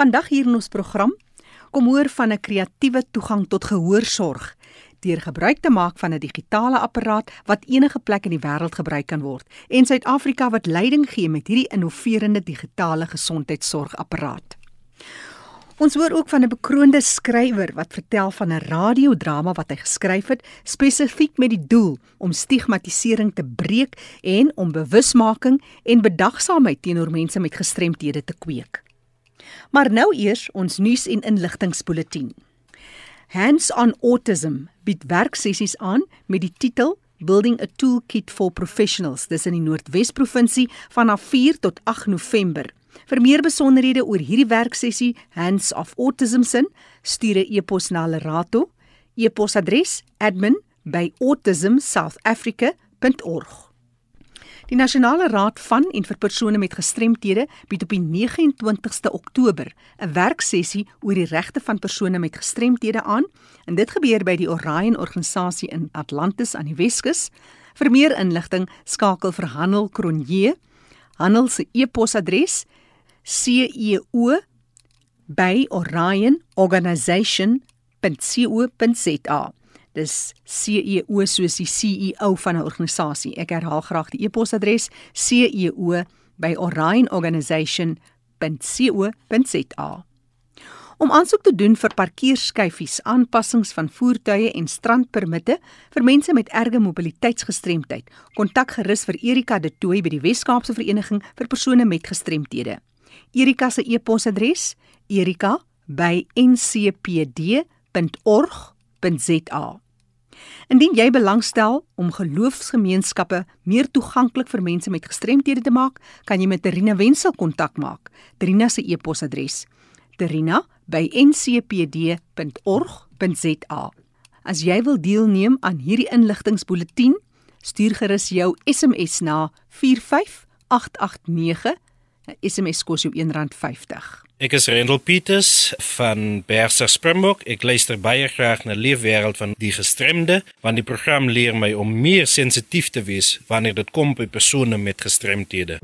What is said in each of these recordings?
Vandag hier in ons program kom hoor van 'n kreatiewe toegang tot gehoorsorg deur gebruik te maak van 'n digitale apparaat wat enige plek in die wêreld gebruik kan word en Suid-Afrika wat leiding gee met hierdie innoverende digitale gesondheidsorgapparaat. Ons hoor ook van 'n bekroonde skrywer wat vertel van 'n radiodrama wat hy geskryf het spesifiek met die doel om stigmatisering te breek en om bewusmaking en bedagsaamheid teenoor mense met gestremthede te kweek. Maar nou eers ons nuus en inligtingspulsatie. Hands on Autism bied werksessies aan met die titel Building a Toolkit for Professionals dis in die Noordwes provinsie vanaf 4 tot 8 November. Vir meer besonderhede oor hierdie werksessie Hands of Autism sin, stuur 'n e-pos na Lerato. E-posadres: admin@autismsouthafrica.org. Die Nasionale Raad van en vir persone met gestremthede bied op die 29ste Oktober 'n werksessie oor die regte van persone met gestremthede aan, en dit gebeur by die Orion organisasie in Atlantis aan die Weskus. Vir meer inligting skakel vir Handel Kronje. Handel se e-posadres: CEO by orionorganization.co.za. Dis CEO soos die CEO van 'n organisasie. Ek herhaal graag die e-posadres: CEO by orionorganization.co.za. Om aansoek te doen vir parkeerskyfies, aanpassings van voertuie en strandpermitte vir mense met erge mobiliteitsgestremdheid, kontak gerus vir Erika De Tooy by die Wes-Kaapse Vereniging vir persone met gestremthede. Erika se e-posadres: erika@ncpd.org.za. Indien jy belangstel om geloofsgemeenskappe meer toeganklik vir mense met gestremthede te maak, kan jy met Terina Wenzel kontak maak. Terina se e-posadres: terina@ncpd.org.za. As jy wil deelneem aan hierdie inligtingspulsatie, stuur gerus jou SMS na 45889 SMS kos jou R1.50. Ek is Rendel Pieters van Berser Springbok. Ek luister baie graag na Leefwêreld van die gestremde, want die program leer my om meer sensitief te wees wanneer dit kom by persone met gestremthede.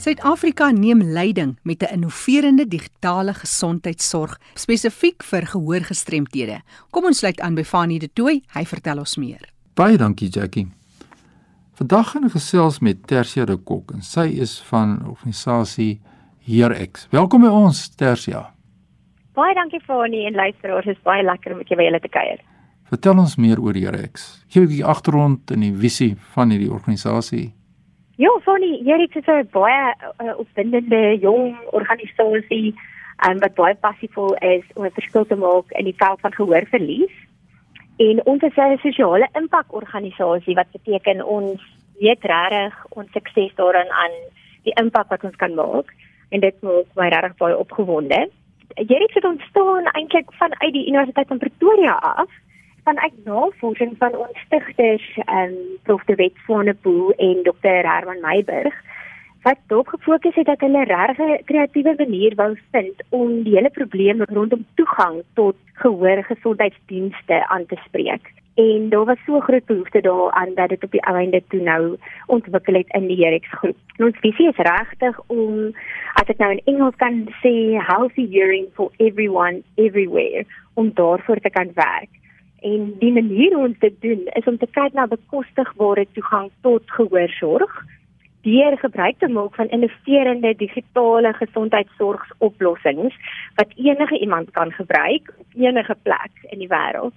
Suid-Afrika neem leiding met 'n innoverende digitale gesondheidsorg spesifiek vir gehoorgestremthede. Kom ons sluit aan by Fanie De Tooy, hy vertel ons meer. Baie dankie Jackie. Vandag gaan ek gesels met Tersia de Kok en sy is van organisasie HeerX. Welkom by ons Tersia. Baie dankie Fanie en luisteraars, dit is baie lekker om met julle te kuier. Vertel ons meer oor HeerX. Gee 'n bietjie agtergrond en die visie van hierdie organisasie. Ja, Fanny, hierdie is 'n baie uh, opwindende jong organisasie um, wat baie passievol is om 'n verskil te maak in die veld van gehoorverlies. En ons is 'n sosiale impak-organisasie wat beteken ons weet regtig ons sukses daarin aan die impak wat ons kan maak en dit maak my regtig baie opgewonde. Hierdie het ontstaan eintlik vanuit die Universiteit van Pretoria af vanuit navorsing van ons stigters ehm um, Prof Wet Swanepoel en Dr Herman Meiburg wat daarop gefokus het dat hulle regtig 'n kreatiewe manier wou vind om die hele probleem rondom toegang tot gehoor gesondheidsdienste aan te spreek. En daar was so groot behoefte daaraan dat dit op die einde toe nou ontwikkel het in die Herex groep. En ons visie is regtig om as ek nou in Engels kan sê healthy hearing for everyone everywhere om daarvoor te kan werk. En die manier hoe ons dit doen is om te kyk na bekostigbare toegang tot gehoorsorg deur gebruik te maak van innoverende digitale gesondheidsorgoplossings wat enige iemand kan gebruik enige plek in die wêreld.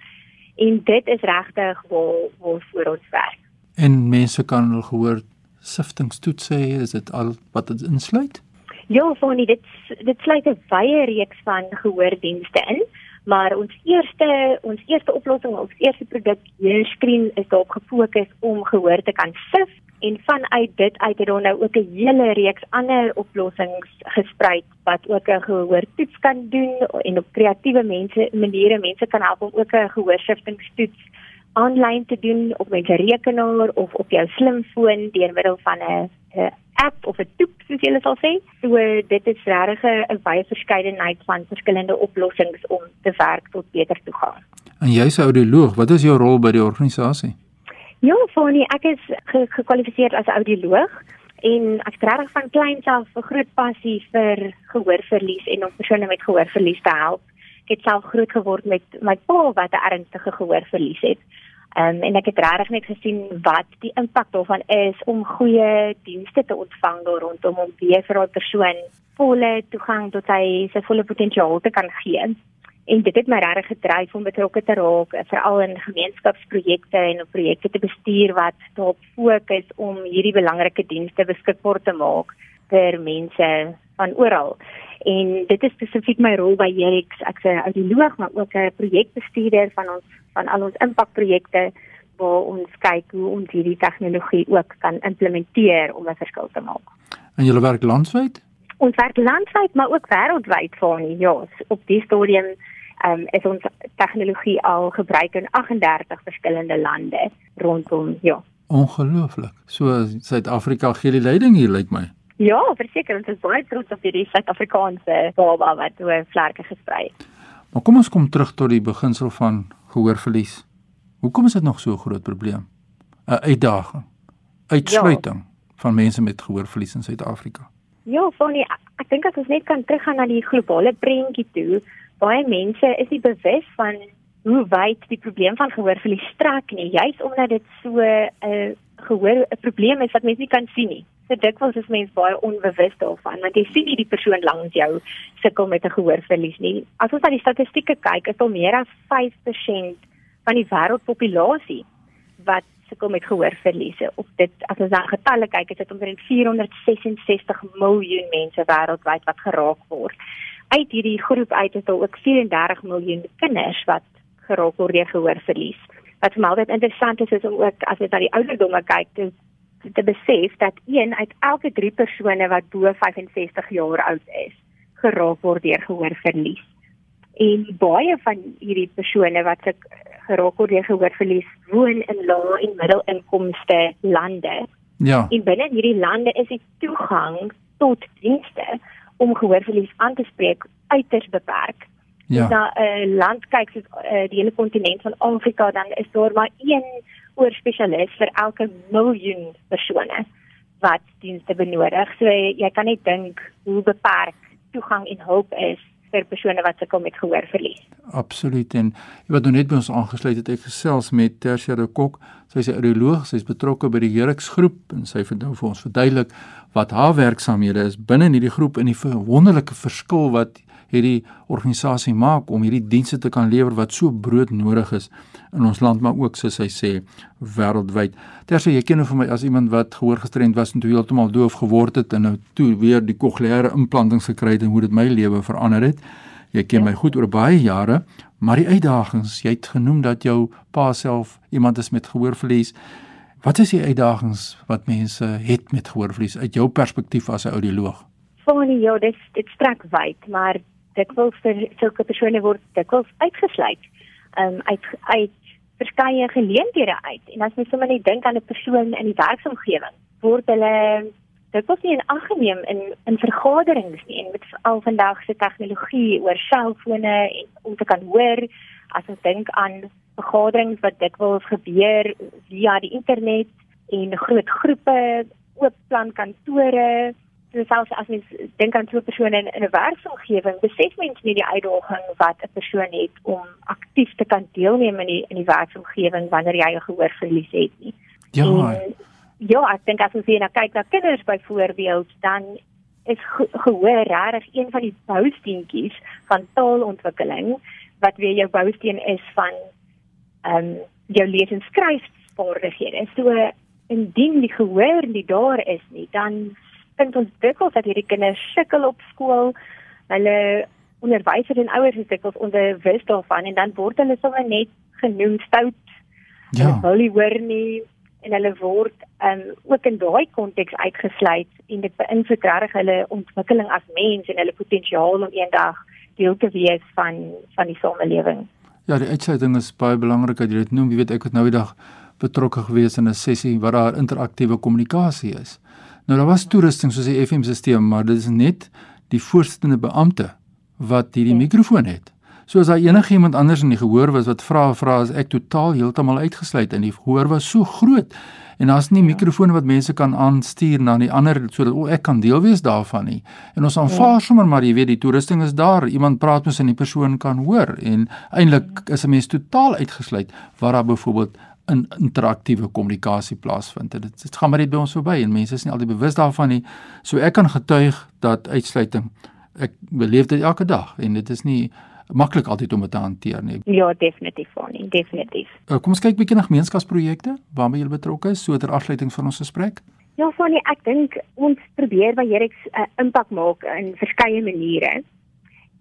En dit is regtig waar waar voor ons werk. En mense kan hulle gehoor siftingstoets sê, is dit al wat dit insluit? Ja, Fanie, dit dit sluit 'n wye reeks van gehoordienste in maar ons eerste ons eerste oplossing ons eerste produk hier skreen is daarop gefokus om gehoor te kan sif. En vanuit dit uit het ons nou ook 'n hele reeks ander oplossings gesprei wat ook 'n gehoortoets kan doen en op kreatiewe mense maniere mense kan help om ook 'n gehoorsiftingstoets aanlyn te doen op 'n rekenaar of op jou slimfoon deur middel van 'n app of 'n toep soos jy sal sê. So dit is regtig 'n baie verskeidenheid van verskillende oplossings om te werk tot beter toegang. En jy's 'n audioloog, wat is jou rol by die organisasie? Ja, Fani, ek is ge gekwalifiseer as audioloog en ek het regtig van kleins af 'n groot passie vir gehoorverlies en om persone met gehoorverlies te help. Ek het self groot geword met my pa wat 'n ernstige gehoorverlies het. Um, en ek het regtig net gesien wat die impak daarvan is om goeie dienste te ontvang rondom om weer vir 'n persoon volle toegang tot sy se volle potensiaal te kan gee. En dit het my regtig gedryf om betrokke te raak, veral in gemeenskapsprojekte en op projekte te bestuur wat daarop fokus om hierdie belangrike dienste beskikbaar te maak vir mense van oral. En dit is spesifiek my rol by Jerix. Ek's 'n audioloog, maar ook 'n projekbestuurder van ons van al ons impakprojekte waar ons kyk hoe ons hierdie tegnologie ook kan implementeer om 'n verskil te maak. En julle werk landwyd? Ons werk landwyd, maar ook wêreldwyd vir ons. Ja, op die stadium um, is ons tegnologie al gebruik in 38 verskillende lande rondom ja. Ongelooflik. So Suid-Afrika gee die leiding hier lyk my. Ja, verseker, ons is baie trots op hierdie Suid-Afrikaanse baba wat so vlerke gesprei het. Maar kom ons kom terug tot die beginsel van gehoorverlies. Hoekom is dit nog so 'n groot probleem? 'n Uitdaging. Uitsluiting ja. van mense met gehoorverlies in Suid-Afrika. Ja, Fanny, ek, ek dink as ons net kan teruggaan na die globale prentjie toe, baie mense is nie bewus van hoe wyd die probleem van gehoorverlies strek nie, juis omdat dit so 'n uh, gehoor 'n probleem is wat mense nie kan sien nie. So dikwels is mense baie onbewus daarvan, want jy sien nie die persoon langs jou sukkel met 'n gehoorverlies nie. As ons na die statistieke kyk, is al meer as 5% van die wêreldpopulasie wat sukkel met gehoorverliese. Op dit as ons na getalle kyk, is dit omtrent 466 miljoen mense wêreldwyd wat geraak word uit hierdie groep uit is daar ook 34 miljoen kinders wat geraak word deur gehoorverlies. Wat vir my altyd interessant is is om ook as jy na die ouderdomme kyk te te besef dat een uit elke 3 persone wat bo 65 jaar oud is, geraak word deur gehoorverlies. En baie van hierdie persone wat se geraak word deur gehoorverlies woon in lae en middelinkomste lande. Ja. En binne hierdie lande is die toegang tot dienste om gehoorverlies aan te spreek uiters beperk. Ja. Na 'n uh, land kyk soos uh, die hele kontinent van Afrika dan is daar maar een oorspesialis vir elke miljoen persone wat dienste benodig. So jy kan net dink hoe beperk toegang en hulp is vir persone wat sukkel met gehoorverlies. Absoluut en wat nou net by ons aangesluit het, ek gesels met Tersia de Kok. Sy is 'n audioloog, sy is betrokke by die Herix groep en sy het nou vir ons verduidelik wat haar werksamehede is binne in hierdie groep en die wonderlike verskil wat hierdie organisasie maak om hierdie dienste te kan lewer wat so broodnodig is in ons land maar ook soos hy sê wêreldwyd. Terwyl jy ken hom vir my as iemand wat gehoor gestremd was en toe heeltemal doof geword het en nou toe weer die kokleaire implantings gekry het en hoe dit my lewe verander het. Jy ken ja. my goed oor baie jare, maar die uitdagings, jy het genoem dat jou pa self iemand is met gehoorverlies. Wat is die uitdagings wat mense het met gehoorverlies uit jou perspektief as 'n audioloog? Funny, ja, dit dit strek wyd, maar dikwels vir sulke persone word dikwels uitgesluit um, uit uit verskeie geleenthede uit. En as jy sommer net dink aan 'n persoon in die werksomgewing, word hulle dikwels nie in ag geneem in in vergaderings nie en met al vandag se tegnologie oor selfone en om te kan hoor as ons dink aan vergaderings wat dikwels gebeur via die internet en groot groepe oop plan kantore selfs as mens dink aan so 'n persoon in, in 'n werksomgewing, besef mens nie die uitdaging wat 'n persoon het om aktief te kan deelneem in die in die werksomgewing wanneer jy 'n gehoorverlies het nie. Ja. En, ja, ek dink as ons hier na kyk na kinders byvoorbeeld, dan is ge gehoor regtig een van die bousteentjies van taalontwikkeling wat weer jou bousteen is van ehm um, jou lees en skryfvaardighede. So indien die gehoor nie daar is nie, dan vind ons dikwels dat hierdie kinders sukkel op skool. Hulle onderwysers en ouers is dikwels onderwys daarvan en dan word hulle sommer net genoem stout. Ja. Hulle wil nie hoor nie en hulle word um, ook in daai konteks uitgesluit en dit beïnvloed reg hulle ontwikkeling as mens en hulle potensiaal om eendag deel te wees van van die samelewing. Ja, die uitsluiting is baie belangrik dat jy dit noem. Jy weet ek het nou die dag betrokke gewees in 'n sessie waar daar interaktiewe kommunikasie is. Nou daar was toerusting soos die FM stelsel, maar dit is net die voorsittende beampte wat hierdie ja. mikrofoon het. So as daar enigiemand anders in die gehoor was wat vra vra as ek totaal heeltemal uitgesluit en die gehoor was so groot en daar's nie ja. mikrofone wat mense kan aanstuur na die ander sodat o ek kan deel wees daarvan nie. En ons aanvaar ja. sommer maar jy weet die toerusting is daar, iemand praat mos en die persoon kan hoor en eintlik is 'n mens totaal uitgesluit waar daar byvoorbeeld 'n interaktiewe kommunikasie plaasvind. Dit dit gaan maar net by ons verby en mense is nie altyd bewus daarvan nie. So ek kan getuig dat uitsluiting ek beleef dit elke dag en dit is nie maklik altyd om dit te hanteer nie. Ja, definitief nie, definitief. Uh, kom ons kyk bietjie na gemeenskapsprojekte waarmee jy betrokke is so ter afsluiting van ons gesprek. Ja, Fanny, ek dink ons probeer by Jerex 'n uh, impak maak in verskeie maniere.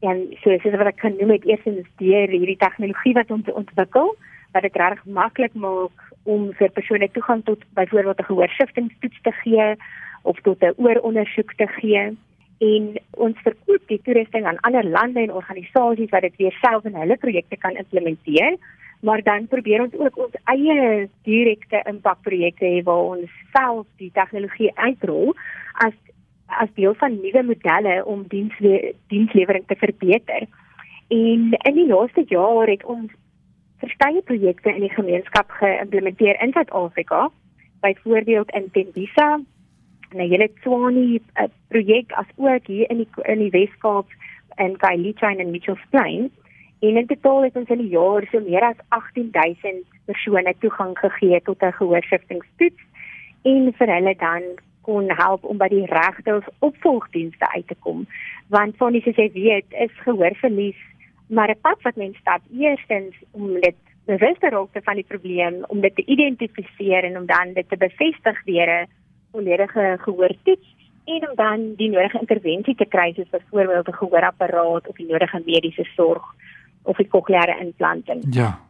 En so soos wat ek kan noem, het eerstens deur hierdie tegnologie wat ons ontwikkel, wat dit reg maklik maak om vir persone toegang tot byvoorbeeld 'n gehoorsiftingstoets te gee of tot 'n oorondersoek te gee en ons verkoop die toerusting aan ander lande en organisasies wat dit weer self in hulle projekte kan implementeer. Maar dan probeer ons ook ons eie direkte impakprojekte hê waar ons self die tegnologie uitrol as as deel van nuwe modelle om diensle dienslewering te verbeter. En in die laaste jaar het ons verskeie projekte in die gemeenskap geïmplementeer in Suid-Afrika, byvoorbeeld in Tembisa, 'n hele Tswane uh, projek as ook hier in die in die Weskaap in Kailicha en Mitchells Plain. En in totaal het ons in die jaar so meer as 18000 persone toegang gegee tot 'n gehoorsiftingstoets en vir hulle dan kon help om by die regte opvolgdienste uit te kom. Want van die soos jy weet, is gehoorverlies maar 'n pad wat mens stap eerstens om dit bewus te raak van die probleem, om dit te identifiseer en om dan dit te bevestig deur 'n volledige gehoortoets en om dan die nodige intervensie te kry soos byvoorbeeld 'n gehoorapparaat of die nodige mediese sorg of 'n kokleaire implanting. Ja.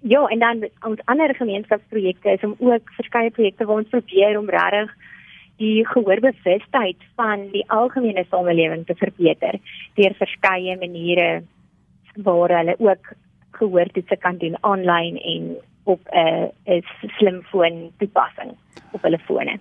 Ja, en dan ons ander gemeenskapsprojekte is om ook verskeie projekte waar ons probeer om regtig die gehoorbewustheid van die algemene samelewing te verbeter deur verskeie maniere waar hulle ook gehoortoetse kan doen aanlyn en op 'n uh, 'n slimfoon toepassing op hulle fone.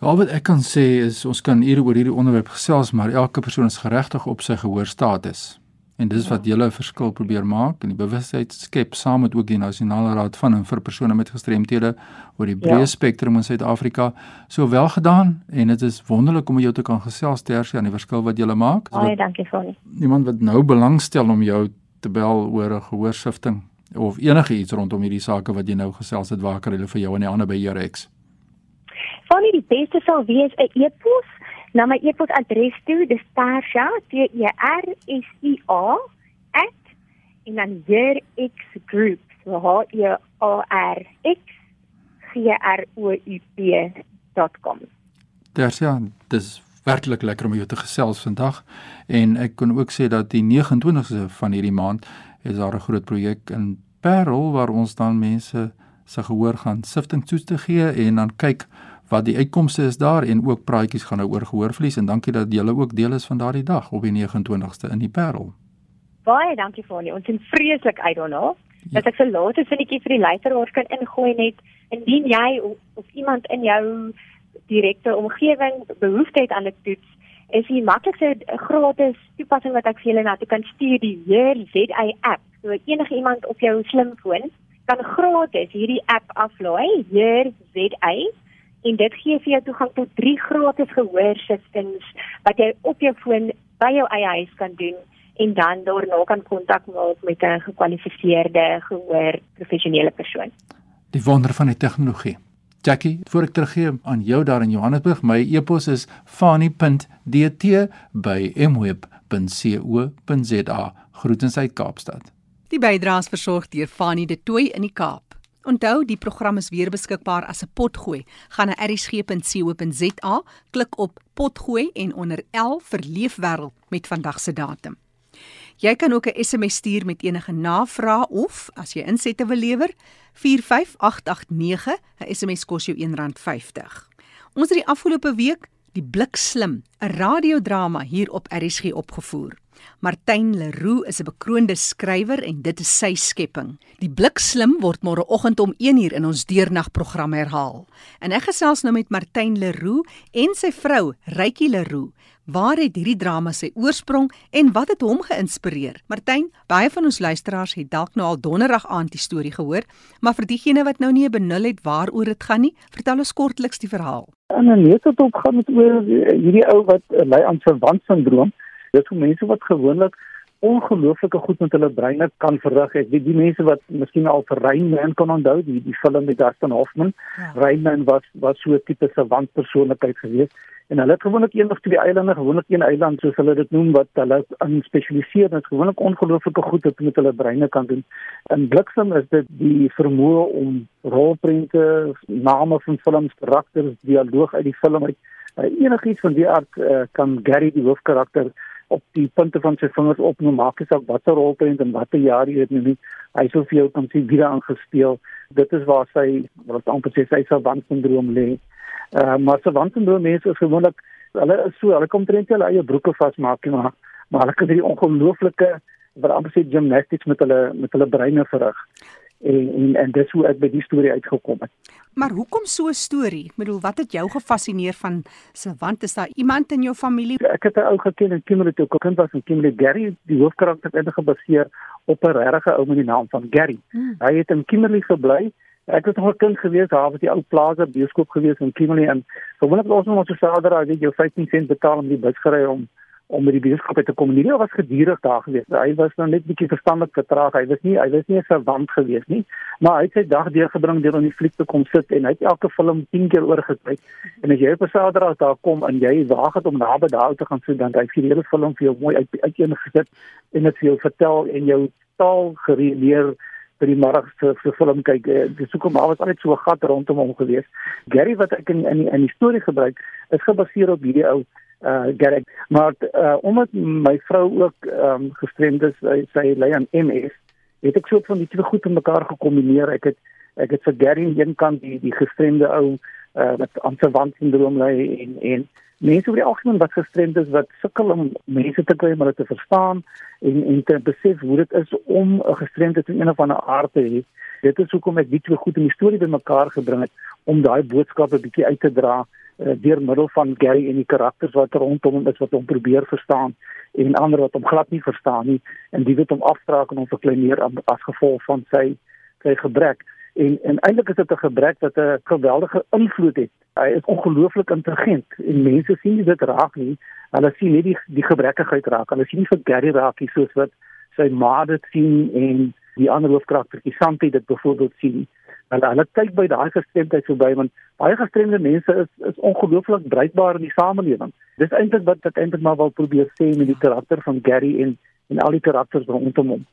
Al wat ek kan sê is ons kan hier oor hierdie onderwerp gesels, maar elke persoon is geregtig op sy gehoorstatus. En dis wat julle verskil probeer maak en die bewustheid skep saam met ook die nasionale raad van en vir persone met gestremthede oor die breë ja. spektrum in Suid-Afrika. So wel gedaan en dit is wonderlik om met jou te kan gesels tersie aan die verskil wat julle maak. Baie dankie Fanny. Iemand wat nou belangstel om jou te bel oor 'n gehoorsifting of enige iets rondom hierdie sake wat jy nou gesels het, waar kan hulle vir jou en die ander by Jerex? van die beste sal wees 'n e-pos na my e-posadres toe, dis Tarsha, T E R S I A @ en dan hier X Group, so H E A R X G R O U P.com. Tarsha, dis werklik lekker om jou te gesels vandag en ek kon ook sê dat die 29ste van hierdie maand is daar 'n groot projek in Parel waar ons dan mense se gehoor gaan sifting toets te gee en dan kyk wat die uitkomste is daar en ook praatjies gaan nou oor gehoorverlies en dankie dat julle ook deel is van daardie dag op die 29ste in die Parel. Baie dankie vir ons. Ons is vreeslik uit daarna. Dat ek so laat is netjie vir die luisteraars kan ingooi net indien jy of, of iemand in jou direkte omgewing behoefte het aan 'n toets, is die maklikste gratis toepassing wat ek vir julle na toe kan stuur die Heer ZA app. So enige iemand op jou slimfoon kan gratis hierdie app aflaai, Heer ZA en dit gee vir jou toegang tot drie gratis gehoorsystings wat jy op jou foon by jou eie huis kan doen en dan daarna kan kontak maak met 'n gekwalifiseerde gehoor professionele persoon. Die wonder van die tegnologie. Jackie, voor ek teruggee aan jou daar in Johannesburg, my e-pos is fani.dt@mweb.co.za. Groetens uit Kaapstad. Die bydraes versorg deur Fani de Tooi in die Kaap. Onthou, die program is weer beskikbaar as 'n potgooi. Gaan na erisg.co.za, klik op potgooi en onder L vir leefwêreld met vandag se datum. Jy kan ook 'n SMS stuur met enige navrae of as jy insette wil lewer, 45889. 'n SMS kos jou R1.50. Ons het die afgelope week Die Blikslim, 'n radiodrama hier op RSG opgevoer. Martin Leroux is 'n bekroonde skrywer en dit is sy skepping. Die Blikslim word môreoggend om 1uur in ons deernagprogram herhaal. En ek gesels nou met Martin Leroux en sy vrou, Rykie Leroux. Waar het hierdie drama sy oorsprong en wat het hom geïnspireer? Martin, baie van ons luisteraars het dalk nou al donderdag aand die storie gehoor, maar vir diegene wat nou nie 'n benul het waaroor dit gaan nie, vertel ons kortliks die verhaal. En dan net het ook gaan met oor hierdie ou wat ly aan verwant sindroom. Dit is vir mense wat gewoonlik ongelooflike goed met hulle breine kan verrig. Ek weet die mense wat miskien al vir Rain Man kan onthou, die die film met Dustin Hoffman. Ja. Rain Man was was so 'n tipe savant persoonlikheid geweest en hulle het gewoonlik een of twee eilande, gewoonlik een eiland soos hulle dit noem wat hulle in spesialiseer en gewoonlik ongelooflike goed wat met hulle breine kan doen. In Bliksem is dit die vermoë om rolprente, name van films, karakters, dialoog uit die film uit uh, enigiets van die aard uh, kan Gary die hoofkarakter op die punte van sy vingers opnoem maak asof watter rolprent en watter jaar jy dit nou nie. Hy sou vir jou kan sien wie daar aangespeel. Dit is waar sy wat amper sê sy savant syndroom lê. Uh, maar savant syndroom mense is gewoonlik hulle is so hulle kom trend hulle eie broeke vasmaak maar maar hulle kan hierdie ongelooflike wat amper sê gymnastics met hulle met hulle breine verrig en en, en dis hoe ek by die storie uitgekom het. Maar hoekom so 'n storie? Ek bedoel, wat het jou gefassineer van se want is daar iemand in jou familie? Ek het 'n ou geken in Kimberley toe ek kind was in Kimberley Gary, die hoofkarakter het gebaseer op 'n regte ou met die naam van Gary. Hmm. Hy het in Kimberley gebly. Ek het nog 'n kind gewees, daar was die ou plaas op bioskoop gewees in Kimberley en gewoonlik was ons met ons hy het jou 15 sent betaal om die bus gery om om met die besigheid te kom. Nie was gedurig daar gewees. Hy was nou net bietjie verstandelik getraag. Hy was nie hy was nie 'n verwant gewees nie, maar hy het sy dag deurgebring deur in die fliek te kom sit en hy het elke film 10 keer oorgekyk. En as jy op Saterdag daar kom en jy waag het om naby daar te gaan sit, dan hy vir die hele film vir jou mooi uit uiteen gesit en dit vir jou vertel en jou taal geredeneer vir die môre se se film kyk. Eh, dis hoekom al was altyd so 'n gat rondom hom gewees. Gary wat ek in in die, in die storie gebruik is gebaseer op hierdie ou uh Gareth maar uh omdat my vrou ook ehm um, gestremd is sy, sy ly aan MS het ek so van die twee goed in mekaar gekombineer. Ek het ek het vir Gary aan een kant die die gestremde ou uh wat aan verwant syndroom ly en en mense oor die algemeen wat gestremd is wat sukkel om mense te kry om hulle te verstaan en en te besef hoe dit is om 'n gestremdheid in een of ander aard te hê. Dit is hoekom ek die twee goed in die storie bymekaar gebring het om daai boodskappe bietjie uit te dra uh, deur middel van Gary en die karakters wat rondom hom is wat hom probeer verstaan en ander wat hom glad nie verstaan nie en die wat hom afstraak en hom verkleineer as gevolg van sy sy gebrek en en eintlik is dit 'n gebrek wat 'n geweldige invloed het. Hy is ongelooflik intelligent en mense sien dit raak nie. Hulle sien nie die die gebrekkigheid raak. Hulle sien nie vir Gary raak nie soos wat sy ma dit sien en die ander hoofkaraktertjie Santi dit byvoorbeeld sien. Hulle hulle kyk by daai gestremdheid verby want baie gestremde mense is is ongelooflik bruikbaar in die samelewing. Dis eintlik wat ek eintlik maar wil probeer sê met die karakter van Gary en en al die karakters rondom hom.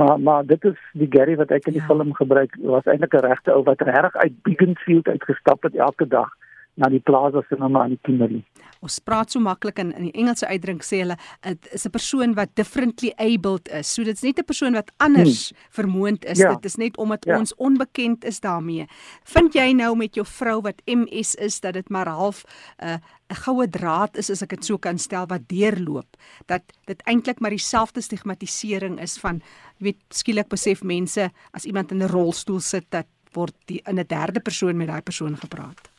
Maar maar dit is die Gary wat ek in die ja. film gebruik was eintlik 'n regte ou wat reg uit Beaconsfield uitgestap het elke dag na die plaas as maar aan die kinderie. Ons praat so maklik in in die Engelse uitdrukking sê hulle dit is 'n persoon wat differently abled is. So dit's net 'n persoon wat anders hmm. vermoond is. Ja. Dit is net omdat ja. ons onbekend is daarmee. Vind jy nou met jou vrou wat MS is dat dit maar half 'n uh, 'n goue draad is as ek dit so kan stel wat deurloop dat dit eintlik maar dieselfde stigmatisering is van jy weet skielik besef mense as iemand in 'n rolstoel sit dat word die in 'n derde persoon met daai persoon gepraat.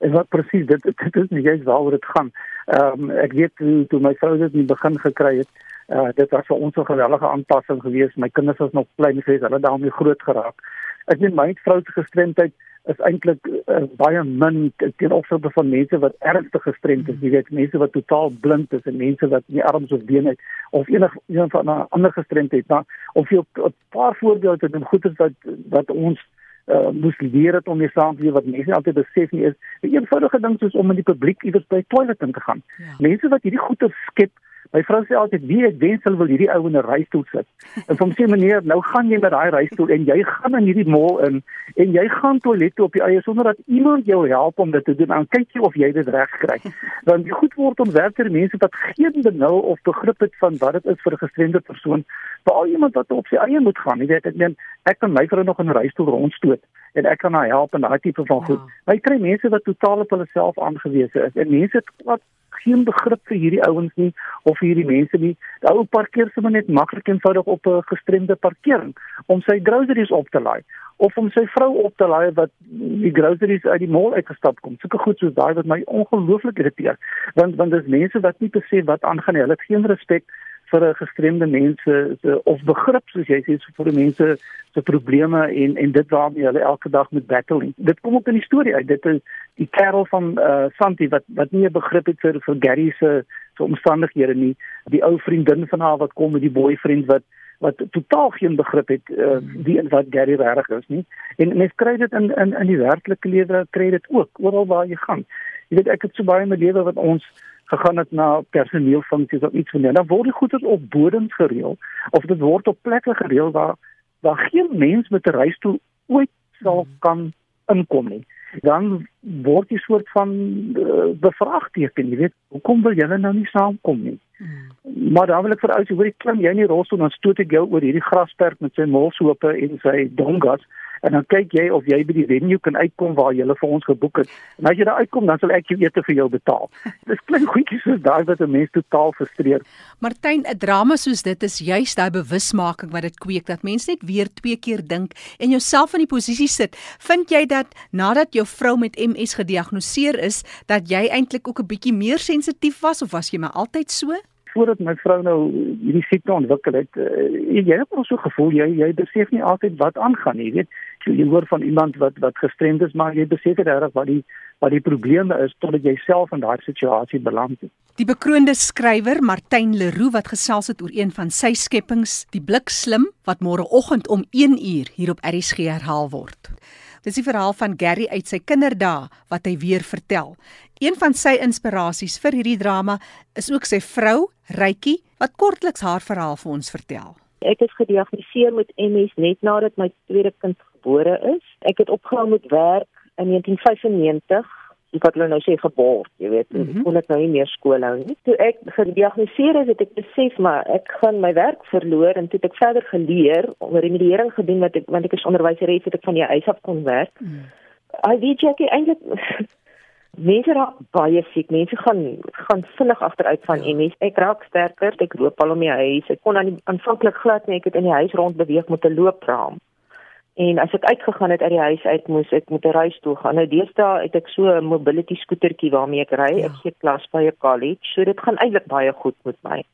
En wat presies dit dit is juist waaroor dit gaan. Ehm um, ek weet toe, toe my vrou dit in die begin gekry het, uh, dit was vir ons 'n geweldige aanpassing geweest. My kinders was nog klein geweest, hulle daarmee groot geraak. Ek weet my vrou se gestremdheid is eintlik uh, baie min teen opsigte van mense wat ernstig gestremd is. Jy weet mense wat totaal blind is en mense wat nie arms of bene het of enig een van 'n ander gestremdheid. Maar of jy 'n paar voorbeelde te doen goed is wat wat ons uh, moes leer het om mee saam te leef wat mense altyd besef nie is 'n eenvoudige ding soos om in die publiek iewers by toilet in te gaan. Ja. Mense wat hierdie goeie skep My vrou sê altyd, "Wie ek wens hulle wil hierdie ou in 'n reistool sit." En vir hom sê meneer, "Nou gaan jy met daai reistool en jy gaan in hierdie mall in en jy gaan toilet toe op jou eie sonder dat iemand jou help om dit te doen. Dan kyk jy of jy dit reg kry." Want die goed word ontwerp vir mense wat geen benul of begrip het van wat dit is vir 'n gestremde persoon, veral iemand wat op sy eie moet gaan. Jy weet, ek meen, ek kan my vrou nog in 'n reistool rondstoot en ek kan haar help en daai tipe van goed. Ja. Jy kry mense wat totaal op hulle self aangewese is en mense wat geen begrip vir hierdie ouens nie of vir hierdie mense nie. Die ou parkeer sommer net maklik eenvoudig op 'n gestremde parkering om sy groceries op te laai of om sy vrou op te laai wat die groceries uit die mall uitgestap kom. Sulke goed soos daai wat my ongelooflik irriteer. Want want dis mense wat nie besef wat aangaan nie. Hulle het geen respek vir gestremde mense se of begrip soos jy sê vir die mense se probleme en en dit waarmee hulle elke dag moet battle. Dit kom ook in die storie uit. Dit is die kerel van uh Santi wat wat nie 'n begrip het vir vir Gary se se omstandighede nie. Die ou vriendin van haar wat kom met die boyfriend wat wat totaal geen begrip het uh wie en wat Gary regtig is nie. En mens kry dit in in in die werklike lewe kry dit ook oral waar jy gaan. Jy weet ek het so baie in my lewe wat ons gegaan het na personeelfunksies of iets van dit. Dan word die goeder op bodems gereël of dit word op plekke gereël waar waar geen mens met 'n reistool ooit sal kan inkom nie. Dan word jy soort van uh, bevraagteken, jy weet, hoekom wil julle nou nie saamkom nie? Hmm. Maar dan wil ek vir ou sê, hoor jy klim jy in die rolstoel dan stoot ek jou oor hierdie grasperk met sy molsope en sy dongas en dan kyk jy of jy by die venue kan uitkom waar jy vir ons geboek het. En as jy daar uitkom, dan sal ek jou ete vir jou betaal. Dis klein goedjies soos daai wat 'n mens totaal frustreer. Martyn, 'n drama soos dit is juist daai bewusmaking wat dit kweek dat mense net weer twee keer dink en jouself in die posisie sit. Vind jy dat nadat jou vrou met MS gediagnoseer is, dat jy eintlik ook 'n bietjie meer sensitief was of was jy maar altyd so? Voordat my vrou nou hierdie siekte ontwikkel het, uh, jy het ook so gevoel jy jy besef nie altyd wat aangaan nie, weet jy, jy hoor van iemand wat wat gestremd is, maar jy besef regtig wat die wat die probleme is totdat jy self in daai situasie beland het. Die bekroonde skrywer Martin Leroux wat gesels het oor een van sy skepings, die blikslim wat môreoggend om 1 uur hier op RSG herhaal word. Dis die verhaal van Gary uit sy kinderdae wat hy weer vertel. Een van sy inspirasies vir hierdie drama is ook sy vrou, Rykie, wat kortliks haar verhaal vir ons vertel. Ek is gediagnoseer met MS net nadat my tweede kind gebore is. Ek het opgehou met werk in 1995 ek het nou sê geboor, jy weet, mm -hmm. kon ek nou nie meer skool hou nie. Toe ek gediagnoseer is, het ek besef maar ek gaan my werk verloor en toe het ek verder geleer om remediering gedoen wat ek want ek is onderwyser het ek van die huis af kon werk. Mm. Al die Jackie eintlik mense raak baie siek. Mense gaan gaan vinnig agteruit van ja. MS. Ek raak sterker, ek loop al om die huis. Ek kon aanvanklik glad nie, ek het in die huis rond beweeg met 'n loopraam. En as ek uitgegaan het uit die huis uit moes ek met 'n reis toe gaan. Nou deesdae het ek so 'n mobility skootertjie waarmee ek ry. Ja. Ek gee klas by 'n college. So dit gaan eintlik baie goed met my.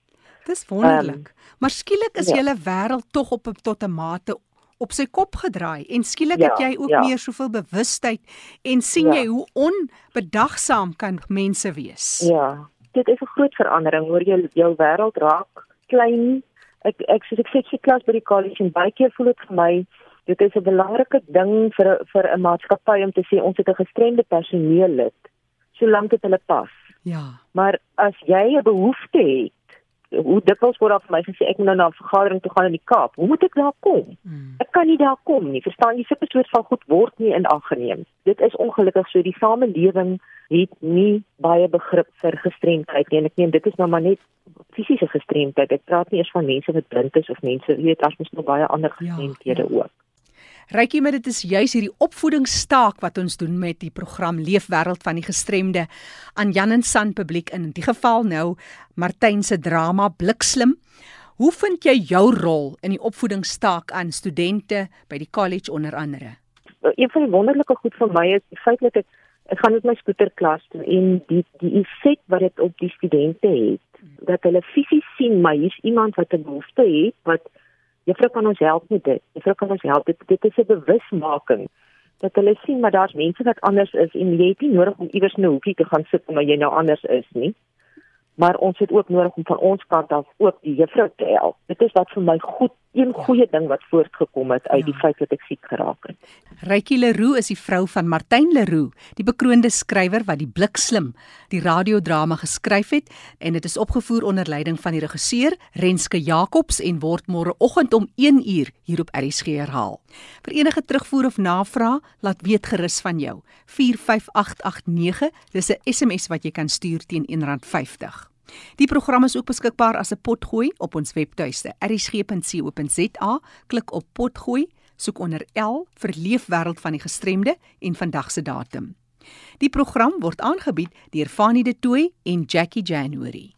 Dis wonderlik. Um, maar skielik is ja. julle wêreld tog op tot 'n mate op sy kop gedraai en skielik ja, het jy ook ja. meer soveel bewustheid en sien ja. jy hoe onbedagsaam kan mense wees. Ja. Dit is 'n groot verandering oor jou jou wêreld raak klein. Ek ek sê ek sit klas by die college en baie keer voel dit vir my dit is 'n belangrike ding vir vir 'n maatskappy om te sê ons het 'n gestremde personeellid solank dit hulle pas. Ja. Maar as jy 'n behoefte het, hoe dikwels word daar vir my gesê ek moet nou na 'n vergadering toe gaan in die Kaap. Hoe moet ek daar kom? Hmm. Ek kan nie daar kom nie. Verstaan jy? Sulke soort van goed word nie in ag geneem. Dit is ongelukkig so die samelewing het nie baie begrip vir gestremdheid nie. Ek meen dit is nou maar net fisiese gestremdheid. Ek praat nie eers van mense wat blind is of mense weet as mens nog baie ander ja, gestremdhede ja, ja. ook. Rykie, maar dit is juis hierdie opvoedingsstaak wat ons doen met die program Leefwêreld van die gestremde aan Jan en San publiek in die geval nou Martyn se drama Blikslim. Hoe vind jy jou rol in die opvoedingsstaak aan studente by die college onder andere? Een van die wonderlike goed vir my is die feit dat ek ek gaan met my skooterklas toe en die die effek wat dit op die studente het dat hulle fisies sien maar hier's iemand wat 'n behoefte het wat Juffrou kan ons help met dit. Juffrou kan ons help. Dit, dit is 'n bewusmaking dat hulle sien maar daar's mense wat anders is en jy het nie nodig om iewers in 'n hoekie te gaan sit omdat jy nou anders is nie. Maar ons het ook nodig om van ons kant af ook die juffrou te help. Dit is wat vir my goed een goeie ding wat voortgekom het uit ja. die feit dat ek siek geraak het. Rykie Leroux is die vrou van Martin Leroux, die bekroonde skrywer wat die Blikslim, die radiodrama geskryf het en dit is opgevoer onder leiding van die regisseur Renske Jacobs en word môreoggend om 1uur hier op RSG herhaal. Vir enige terugvoer of navraag, laat weet gerus van jou. 45889, dis 'n SMS wat jy kan stuur teen R1.50. Die program is ook beskikbaar as 'n potgooi op ons webtuiste erisg.co.za. Klik op potgooi, soek onder L vir leefwêreld van die gestremde en vandag se datum. Die program word aangebied deur Fanie De Tooy en Jackie January.